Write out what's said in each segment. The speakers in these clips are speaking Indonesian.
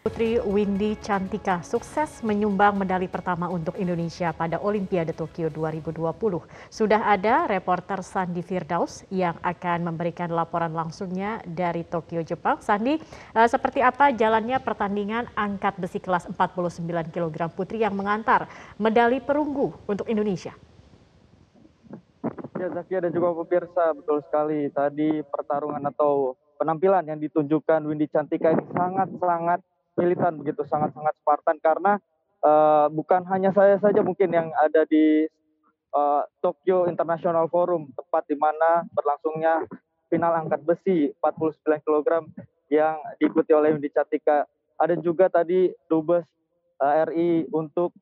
Putri Windy Cantika sukses menyumbang medali pertama untuk Indonesia pada Olimpiade Tokyo 2020. Sudah ada reporter Sandi Firdaus yang akan memberikan laporan langsungnya dari Tokyo, Jepang. Sandi, uh, seperti apa jalannya pertandingan angkat besi kelas 49 kg putri yang mengantar medali perunggu untuk Indonesia? Ya, Zakia dan juga pemirsa, betul sekali. Tadi pertarungan atau penampilan yang ditunjukkan Windy Cantika ini sangat-sangat militan begitu sangat-sangat Spartan karena uh, bukan hanya saya saja mungkin yang ada di uh, Tokyo International Forum tempat di mana berlangsungnya final angkat besi 49 kg yang diikuti oleh Windy Catika. Ada juga tadi dubes uh, eh, RI untuk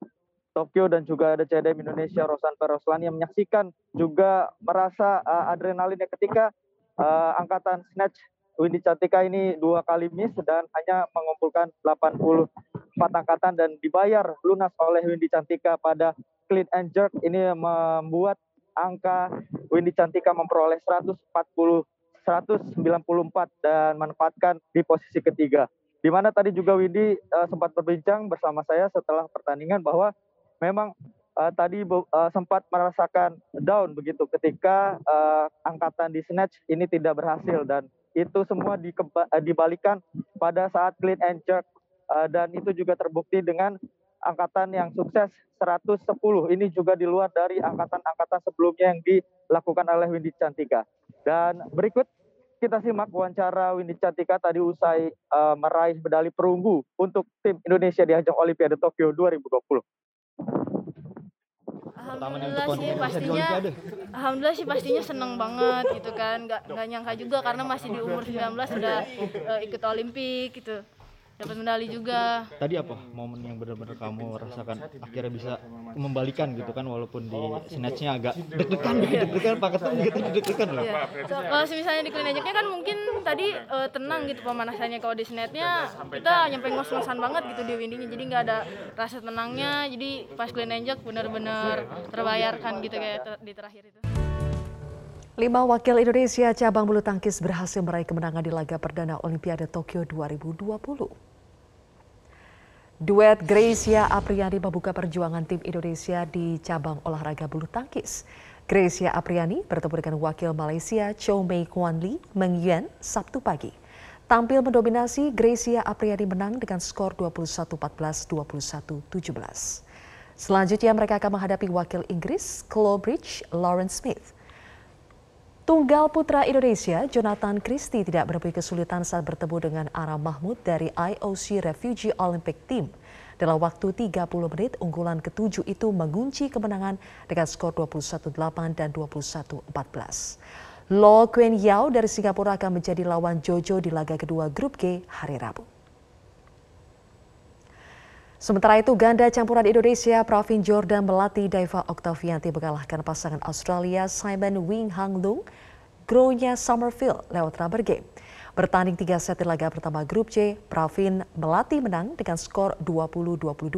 Tokyo dan juga ada CDM Indonesia Rosan Peroslani yang menyaksikan juga merasa uh, adrenalinnya ketika uh, angkatan snatch Windy Cantika ini dua kali miss dan hanya mengumpulkan 84 angkatan dan dibayar lunas oleh Windy Cantika pada clean and jerk ini membuat angka Windy Cantika memperoleh 140 194 dan menempatkan di posisi ketiga. Di mana tadi juga Windy uh, sempat berbincang bersama saya setelah pertandingan bahwa memang uh, tadi uh, sempat merasakan down begitu ketika uh, angkatan di snatch ini tidak berhasil dan itu semua eh, dibalikan pada saat clean and jerk uh, dan itu juga terbukti dengan angkatan yang sukses 110. Ini juga di luar dari angkatan-angkatan sebelumnya yang dilakukan oleh Windy Cantika. Dan berikut kita simak wawancara Windy Cantika tadi usai uh, meraih medali perunggu untuk tim Indonesia di ajang Olimpiade Tokyo 2020. Alhamdulillah sih pastinya Alhamdulillah sih pastinya seneng banget gitu kan. Nggak nggak nyangka juga karena masih di umur 19 sudah uh, ikut Olimpik gitu dapat medali juga. Tadi apa momen yang benar-benar kamu rasakan akhirnya bisa membalikan gitu kan walaupun di snatchnya agak deg-degan gitu deg-degan paketan gitu deg-degan lah. Yeah. So, kalau misalnya di clean kan mungkin tadi uh, tenang gitu pemanasannya kalau di snatchnya kita nyampe ngos-ngosan banget gitu di windinya jadi nggak ada rasa tenangnya jadi pas clean and benar-benar terbayarkan gitu kayak di terakhir itu. Lima wakil Indonesia cabang bulu tangkis berhasil meraih kemenangan di laga perdana Olimpiade Tokyo 2020. Duet Gracia Apriani membuka perjuangan tim Indonesia di cabang olahraga bulu tangkis. Gracia Apriani bertemu dengan wakil Malaysia Chow Mei Kwan Lee Meng Yuan Sabtu pagi. Tampil mendominasi, Gracia Apriani menang dengan skor 21-14, 21-17. Selanjutnya mereka akan menghadapi wakil Inggris, Clobridge Lawrence Smith. Tunggal putra Indonesia, Jonathan Christie tidak menemui kesulitan saat bertemu dengan Ara Mahmud dari IOC Refugee Olympic Team. Dalam waktu 30 menit, unggulan ketujuh itu mengunci kemenangan dengan skor 21-8 dan 21-14. Lo Kuen Yao dari Singapura akan menjadi lawan Jojo di laga kedua grup G hari Rabu. Sementara itu, ganda campuran Indonesia Pravin Jordan melatih Daiva Octavianti mengalahkan pasangan Australia Simon Wing Hang Lung, Gronya Summerfield lewat rubber game. Bertanding tiga set di laga pertama grup C, Pravin melatih menang dengan skor 20-22,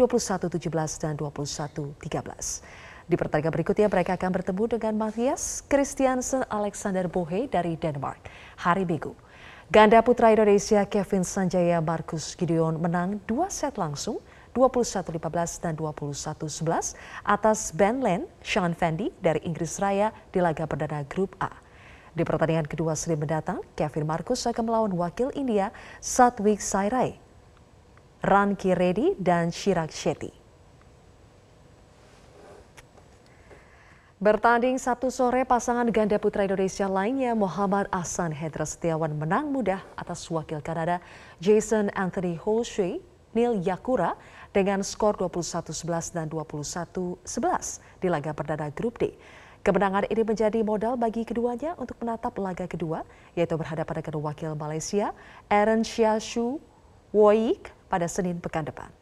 21-17, dan 21-13. Di pertandingan berikutnya mereka akan bertemu dengan Matthias Christiansen Alexander Bohe dari Denmark hari Minggu. Ganda putra Indonesia Kevin Sanjaya Marcus Gideon menang dua set langsung 21-15 dan 21-11 atas Ben Len Sean Fendi dari Inggris Raya di laga perdana grup A. Di pertandingan kedua seri mendatang, Kevin Marcus akan melawan wakil India Satwik Sairai, Ranki Reddy, dan Shirak Shetty. Bertanding Sabtu sore, pasangan ganda putra Indonesia lainnya Muhammad Ahsan Hendra Setiawan menang mudah atas wakil Kanada Jason Anthony Holshui Neil Yakura dengan skor 21-11 dan 21-11 di laga perdana grup D. Kemenangan ini menjadi modal bagi keduanya untuk menatap laga kedua, yaitu berhadapan dengan wakil Malaysia Aaron Shu Woik pada Senin pekan depan.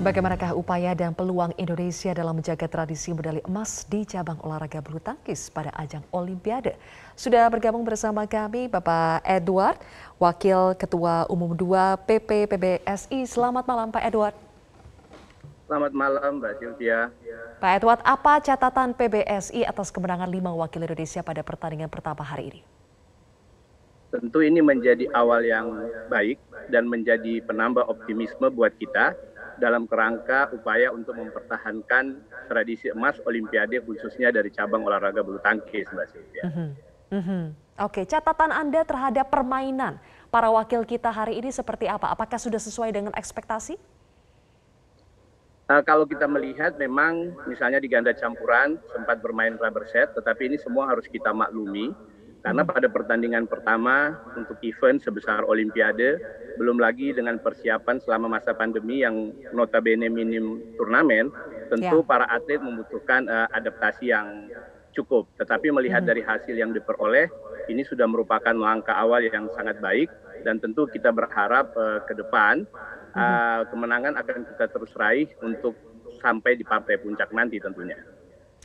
Bagaimanakah upaya dan peluang Indonesia dalam menjaga tradisi medali emas di cabang olahraga bulu tangkis pada ajang Olimpiade? Sudah bergabung bersama kami Bapak Edward, Wakil Ketua Umum 2 PP PBSI. Selamat malam Pak Edward. Selamat malam Mbak Sylvia. Pak Edward, apa catatan PBSI atas kemenangan lima wakil Indonesia pada pertandingan pertama hari ini? Tentu ini menjadi awal yang baik dan menjadi penambah optimisme buat kita dalam kerangka upaya untuk mempertahankan tradisi emas Olimpiade khususnya dari cabang olahraga bulu tangkis, Mbak Sylvia. Mm -hmm. Mm -hmm. Oke, catatan Anda terhadap permainan para wakil kita hari ini seperti apa? Apakah sudah sesuai dengan ekspektasi? Uh, kalau kita melihat memang misalnya di ganda campuran sempat bermain rubber set, tetapi ini semua harus kita maklumi karena pada pertandingan pertama untuk event sebesar Olimpiade, belum lagi dengan persiapan selama masa pandemi yang notabene minim turnamen, tentu ya. para atlet membutuhkan uh, adaptasi yang cukup. Tetapi melihat hmm. dari hasil yang diperoleh, ini sudah merupakan langkah awal yang sangat baik dan tentu kita berharap uh, ke depan uh, kemenangan akan kita terus raih untuk sampai di partai puncak nanti tentunya.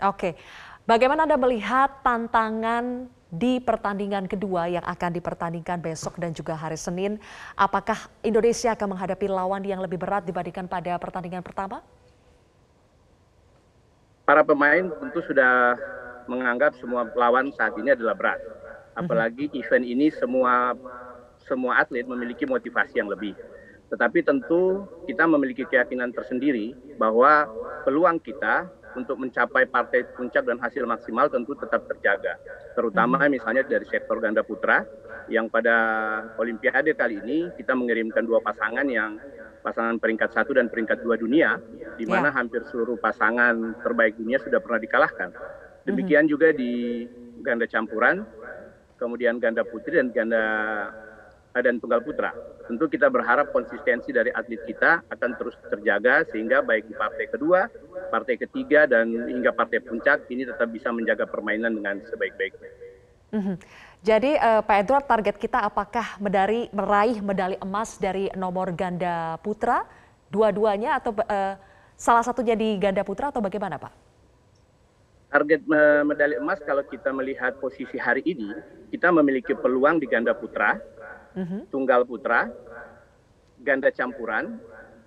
Oke, bagaimana Anda melihat tantangan di pertandingan kedua yang akan dipertandingkan besok dan juga hari Senin. Apakah Indonesia akan menghadapi lawan yang lebih berat dibandingkan pada pertandingan pertama? Para pemain tentu sudah menganggap semua lawan saat ini adalah berat. Apalagi mm-hmm. event ini semua semua atlet memiliki motivasi yang lebih. Tetapi tentu kita memiliki keyakinan tersendiri bahwa peluang kita untuk mencapai partai puncak dan hasil maksimal tentu tetap terjaga. Terutama hmm. misalnya dari sektor ganda putra yang pada Olimpiade kali ini kita mengirimkan dua pasangan yang pasangan peringkat satu dan peringkat dua dunia, di mana ya. hampir seluruh pasangan terbaik dunia sudah pernah dikalahkan. Demikian hmm. juga di ganda campuran, kemudian ganda putri dan ganda dan tunggal putra. Tentu kita berharap konsistensi dari atlet kita akan terus terjaga sehingga baik di partai kedua, partai ketiga dan hingga partai puncak ini tetap bisa menjaga permainan dengan sebaik-baiknya. Mm -hmm. Jadi uh, Pak Edward target kita apakah medali meraih medali emas dari nomor ganda putra dua-duanya atau uh, salah satunya di ganda putra atau bagaimana Pak? Target medali emas kalau kita melihat posisi hari ini kita memiliki peluang di ganda putra hmm tunggal putra, ganda campuran,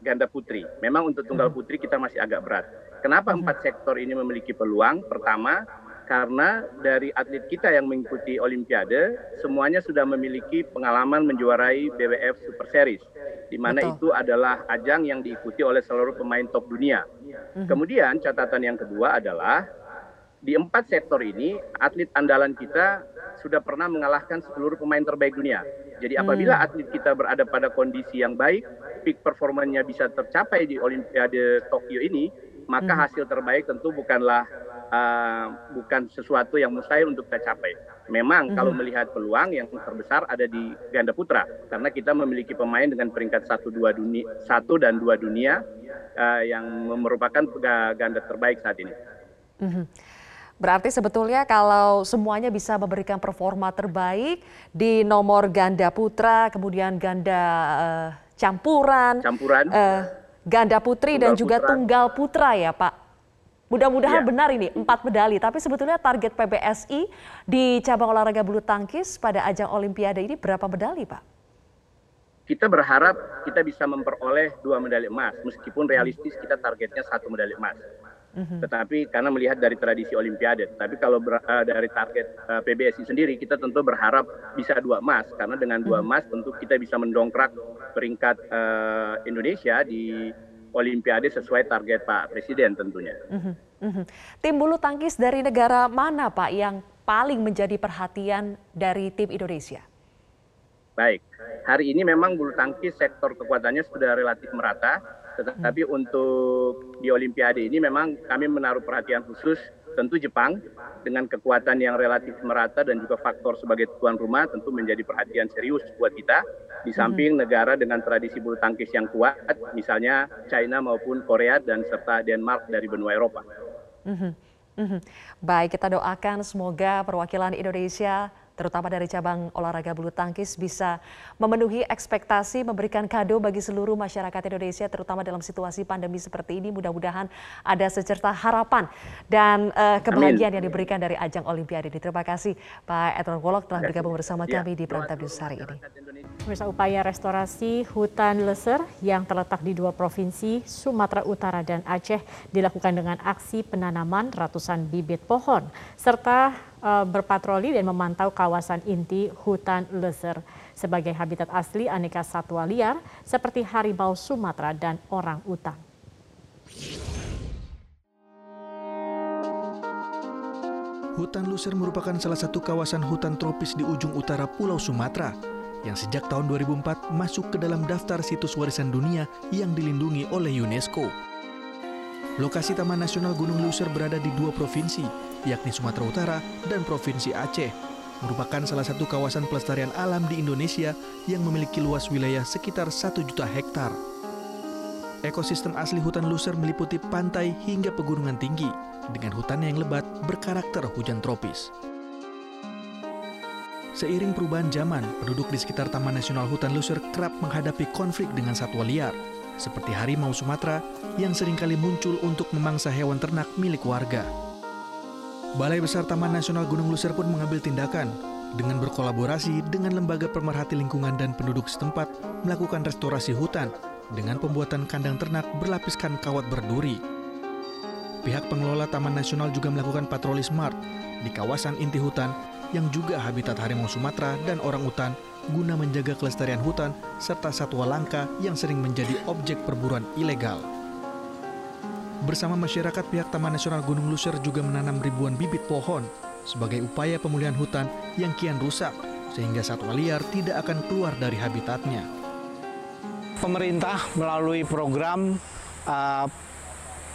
ganda putri. Memang untuk tunggal mm-hmm. putri kita masih agak berat. Kenapa mm-hmm. empat sektor ini memiliki peluang? Pertama, karena dari atlet kita yang mengikuti Olimpiade, semuanya sudah memiliki pengalaman menjuarai BWF Super Series, di mana itu adalah ajang yang diikuti oleh seluruh pemain top dunia. Mm-hmm. Kemudian catatan yang kedua adalah di empat sektor ini atlet andalan kita sudah pernah mengalahkan seluruh pemain terbaik dunia. Jadi apabila hmm. atlet kita berada pada kondisi yang baik, peak performanya bisa tercapai di Olimpiade Tokyo ini, maka hmm. hasil terbaik tentu bukanlah uh, bukan sesuatu yang mustahil untuk kita capai. Memang hmm. kalau melihat peluang yang terbesar ada di ganda putra, karena kita memiliki pemain dengan peringkat satu dua dunia satu dan dua dunia uh, yang merupakan ganda terbaik saat ini. Hmm. Berarti sebetulnya kalau semuanya bisa memberikan performa terbaik di nomor ganda putra, kemudian ganda uh, campuran, campuran. Uh, ganda putri tunggal dan juga putra. tunggal putra ya Pak. Mudah-mudahan ya. benar ini empat medali. Tapi sebetulnya target PBSI di cabang olahraga bulu tangkis pada ajang Olimpiade ini berapa medali Pak? Kita berharap kita bisa memperoleh dua medali emas, meskipun realistis kita targetnya satu medali emas. Mm-hmm. Tetapi karena melihat dari tradisi Olimpiade, tapi kalau ber, uh, dari target uh, eh, PBSI sendiri kita tentu berharap bisa dua emas karena dengan dua mm-hmm. emas tentu kita bisa mendongkrak peringkat uh, Indonesia di Olimpiade sesuai target Pak Presiden tentunya. Mm-hmm. Mm-hmm. Tim bulu tangkis dari negara mana Pak yang paling menjadi perhatian dari tim Indonesia? Baik, hari ini memang bulu tangkis sektor kekuatannya sudah relatif merata tetapi hmm. untuk di Olimpiade ini memang kami menaruh perhatian khusus tentu Jepang dengan kekuatan yang relatif merata dan juga faktor sebagai tuan rumah tentu menjadi perhatian serius buat kita di samping hmm. negara dengan tradisi bulu tangkis yang kuat misalnya China maupun Korea dan serta Denmark dari benua Eropa. Hmm. Hmm. Baik kita doakan semoga perwakilan Indonesia terutama dari cabang olahraga bulu tangkis bisa memenuhi ekspektasi memberikan kado bagi seluruh masyarakat Indonesia terutama dalam situasi pandemi seperti ini mudah-mudahan ada secerta harapan dan uh, kebahagiaan Amin. yang diberikan dari ajang Olimpiade ini. Terima kasih Pak Edward Wolok telah bergabung bersama ya. kami di Prime News hari ini. Pemirsa upaya restorasi hutan leser yang terletak di dua provinsi Sumatera Utara dan Aceh dilakukan dengan aksi penanaman ratusan bibit pohon serta uh, berpatroli dan memantau kawasan inti hutan Leser sebagai habitat asli aneka satwa liar seperti harimau Sumatera dan orang utan. Hutan Luser merupakan salah satu kawasan hutan tropis di ujung utara Pulau Sumatera yang sejak tahun 2004 masuk ke dalam daftar situs warisan dunia yang dilindungi oleh UNESCO. Lokasi Taman Nasional Gunung Luser berada di dua provinsi, yakni Sumatera Utara dan Provinsi Aceh, merupakan salah satu kawasan pelestarian alam di Indonesia yang memiliki luas wilayah sekitar 1 juta hektar. Ekosistem asli hutan Luser meliputi pantai hingga pegunungan tinggi, dengan hutan yang lebat berkarakter hujan tropis. Seiring perubahan zaman, penduduk di sekitar Taman Nasional Hutan Luser kerap menghadapi konflik dengan satwa liar, seperti harimau Sumatera yang sering kali muncul untuk memangsa hewan ternak milik warga. Balai Besar Taman Nasional Gunung Luser pun mengambil tindakan dengan berkolaborasi dengan lembaga pemerhati lingkungan dan penduduk setempat melakukan restorasi hutan dengan pembuatan kandang ternak berlapiskan kawat berduri. Pihak pengelola Taman Nasional juga melakukan patroli smart di kawasan inti hutan yang juga habitat harimau Sumatera dan orang utan guna menjaga kelestarian hutan serta satwa langka yang sering menjadi objek perburuan ilegal. Bersama masyarakat pihak Taman Nasional Gunung Luser juga menanam ribuan bibit pohon sebagai upaya pemulihan hutan yang kian rusak sehingga satwa liar tidak akan keluar dari habitatnya. Pemerintah melalui program uh,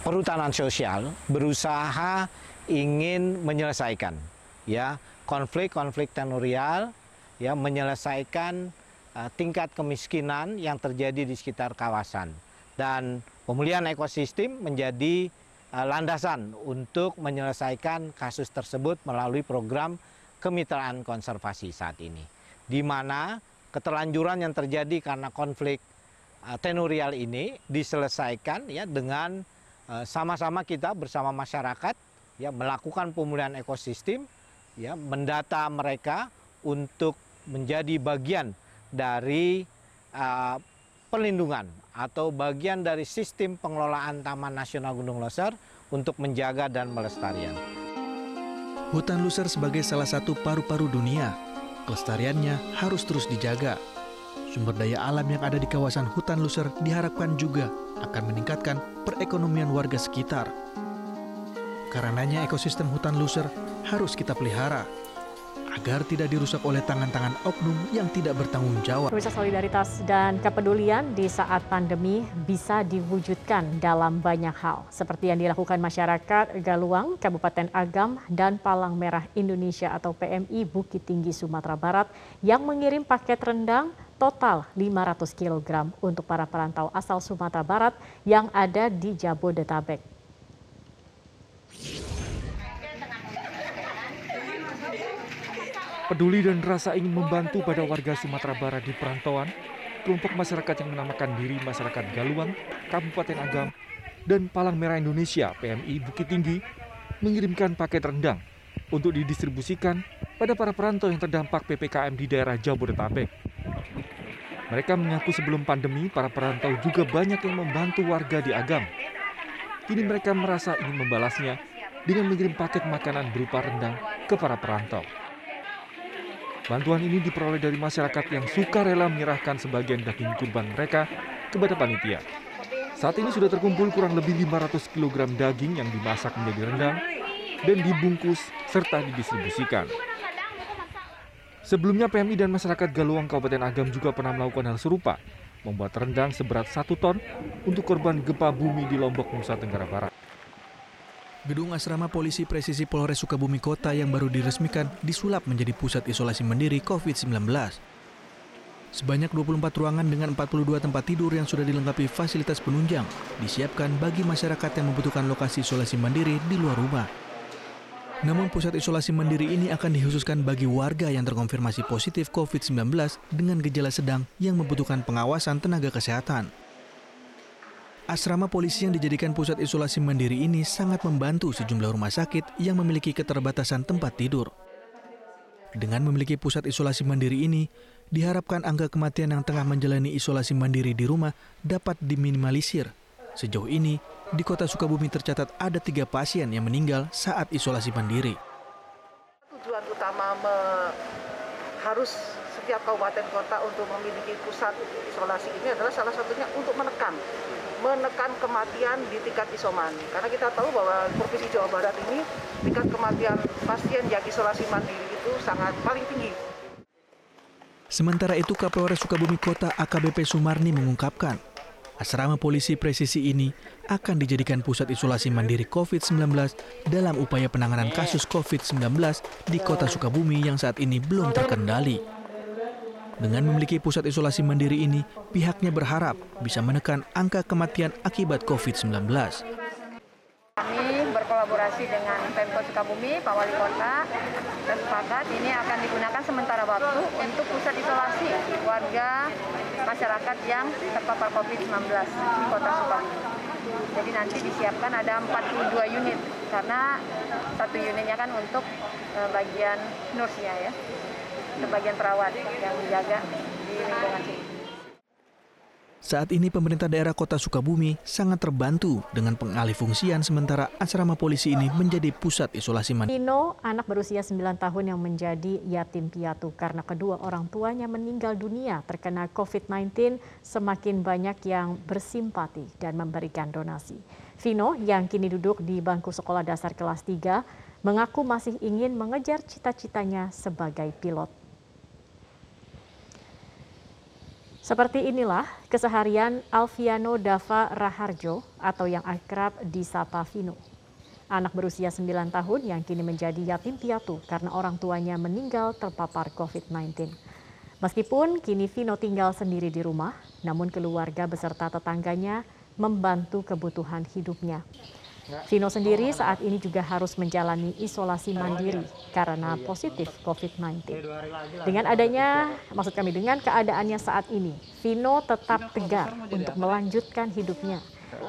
perhutanan sosial berusaha ingin menyelesaikan ya konflik-konflik tenurial, ya menyelesaikan uh, tingkat kemiskinan yang terjadi di sekitar kawasan dan pemulihan ekosistem menjadi uh, landasan untuk menyelesaikan kasus tersebut melalui program kemitraan konservasi saat ini, di mana keterlanjuran yang terjadi karena konflik uh, tenurial ini diselesaikan ya dengan sama-sama kita bersama masyarakat ya melakukan pemulihan ekosistem ya mendata mereka untuk menjadi bagian dari uh, perlindungan atau bagian dari sistem pengelolaan Taman Nasional Gunung Loser untuk menjaga dan melestarikan. Hutan Luser sebagai salah satu paru-paru dunia, kelestariannya harus terus dijaga. Sumber daya alam yang ada di kawasan hutan Luser diharapkan juga akan meningkatkan perekonomian warga sekitar. Karenanya ekosistem hutan Luser harus kita pelihara agar tidak dirusak oleh tangan-tangan oknum yang tidak bertanggung jawab. Pemirsa solidaritas dan kepedulian di saat pandemi bisa diwujudkan dalam banyak hal, seperti yang dilakukan masyarakat Galuang, Kabupaten Agam, dan Palang Merah Indonesia atau PMI Bukit Tinggi Sumatera Barat yang mengirim paket rendang total 500 kg untuk para perantau asal Sumatera Barat yang ada di Jabodetabek. Peduli dan rasa ingin membantu pada warga Sumatera Barat di perantauan, kelompok masyarakat yang menamakan diri Masyarakat Galuang, Kabupaten Agam, dan Palang Merah Indonesia PMI Bukit Tinggi mengirimkan paket rendang untuk didistribusikan pada para perantau yang terdampak PPKM di daerah Jabodetabek. Mereka mengaku sebelum pandemi, para perantau juga banyak yang membantu warga di Agam. Kini mereka merasa ingin membalasnya dengan mengirim paket makanan berupa rendang ke para perantau. Bantuan ini diperoleh dari masyarakat yang suka rela menyerahkan sebagian daging kurban mereka kepada panitia. Saat ini sudah terkumpul kurang lebih 500 kg daging yang dimasak menjadi rendang dan dibungkus serta didistribusikan. Sebelumnya PMI dan masyarakat Galuang Kabupaten Agam juga pernah melakukan hal serupa, membuat rendang seberat satu ton untuk korban gempa bumi di Lombok, Nusa Tenggara Barat. Gedung asrama polisi presisi Polres Sukabumi Kota yang baru diresmikan disulap menjadi pusat isolasi mandiri COVID-19. Sebanyak 24 ruangan dengan 42 tempat tidur yang sudah dilengkapi fasilitas penunjang disiapkan bagi masyarakat yang membutuhkan lokasi isolasi mandiri di luar rumah. Namun pusat isolasi mandiri ini akan dikhususkan bagi warga yang terkonfirmasi positif COVID-19 dengan gejala sedang yang membutuhkan pengawasan tenaga kesehatan. Asrama polisi yang dijadikan pusat isolasi mandiri ini sangat membantu sejumlah rumah sakit yang memiliki keterbatasan tempat tidur. Dengan memiliki pusat isolasi mandiri ini, diharapkan angka kematian yang tengah menjalani isolasi mandiri di rumah dapat diminimalisir. Sejauh ini, di kota Sukabumi tercatat ada tiga pasien yang meninggal saat isolasi mandiri. selama me, harus setiap kabupaten kota untuk memiliki pusat isolasi ini adalah salah satunya untuk menekan menekan kematian di tingkat isoman. Karena kita tahu bahwa Provinsi Jawa Barat ini tingkat kematian pasien yang isolasi mandiri itu sangat paling tinggi. Sementara itu Kapolres Sukabumi Kota AKBP Sumarni mengungkapkan, asrama polisi presisi ini akan dijadikan pusat isolasi mandiri COVID-19 dalam upaya penanganan kasus COVID-19 di kota Sukabumi yang saat ini belum terkendali. Dengan memiliki pusat isolasi mandiri ini, pihaknya berharap bisa menekan angka kematian akibat COVID-19. Kami berkolaborasi dengan Pemkot Sukabumi, Pak Wali Kota, dan sepakat ini akan digunakan sementara waktu untuk pusat isolasi warga masyarakat yang terpapar COVID-19 di Kota Sukabumi. Jadi nanti disiapkan ada 42 unit karena satu unitnya kan untuk eh, bagian nurse-nya ya sebagian perawat yang menjaga di lingkungan sini. Saat ini pemerintah daerah kota Sukabumi sangat terbantu dengan pengalih fungsian sementara asrama polisi ini menjadi pusat isolasi mandiri. Vino, anak berusia 9 tahun yang menjadi yatim piatu karena kedua orang tuanya meninggal dunia terkena COVID-19 semakin banyak yang bersimpati dan memberikan donasi. Vino yang kini duduk di bangku sekolah dasar kelas 3 mengaku masih ingin mengejar cita-citanya sebagai pilot. Seperti inilah keseharian Alfiano Dava Raharjo atau yang akrab disapa Vino. Anak berusia 9 tahun yang kini menjadi yatim piatu karena orang tuanya meninggal terpapar COVID-19. Meskipun kini Vino tinggal sendiri di rumah, namun keluarga beserta tetangganya membantu kebutuhan hidupnya. Vino sendiri saat ini juga harus menjalani isolasi mandiri karena positif COVID-19. Dengan adanya, maksud kami dengan keadaannya saat ini, Vino tetap tegar untuk melanjutkan hidupnya.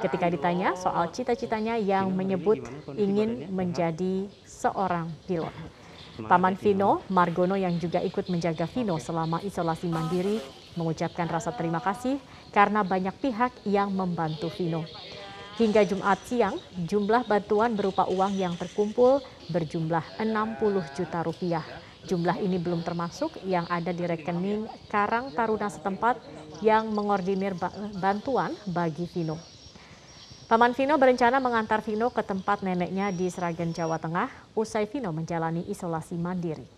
Ketika ditanya soal cita-citanya yang menyebut ingin menjadi seorang pilot. Paman Vino, Margono yang juga ikut menjaga Vino selama isolasi mandiri, mengucapkan rasa terima kasih karena banyak pihak yang membantu Vino. Hingga Jumat siang, jumlah bantuan berupa uang yang terkumpul berjumlah 60 juta rupiah. Jumlah ini belum termasuk yang ada di rekening Karang Taruna setempat yang mengordinir bantuan bagi Vino. Paman Vino berencana mengantar Vino ke tempat neneknya di Seragen, Jawa Tengah, usai Vino menjalani isolasi mandiri.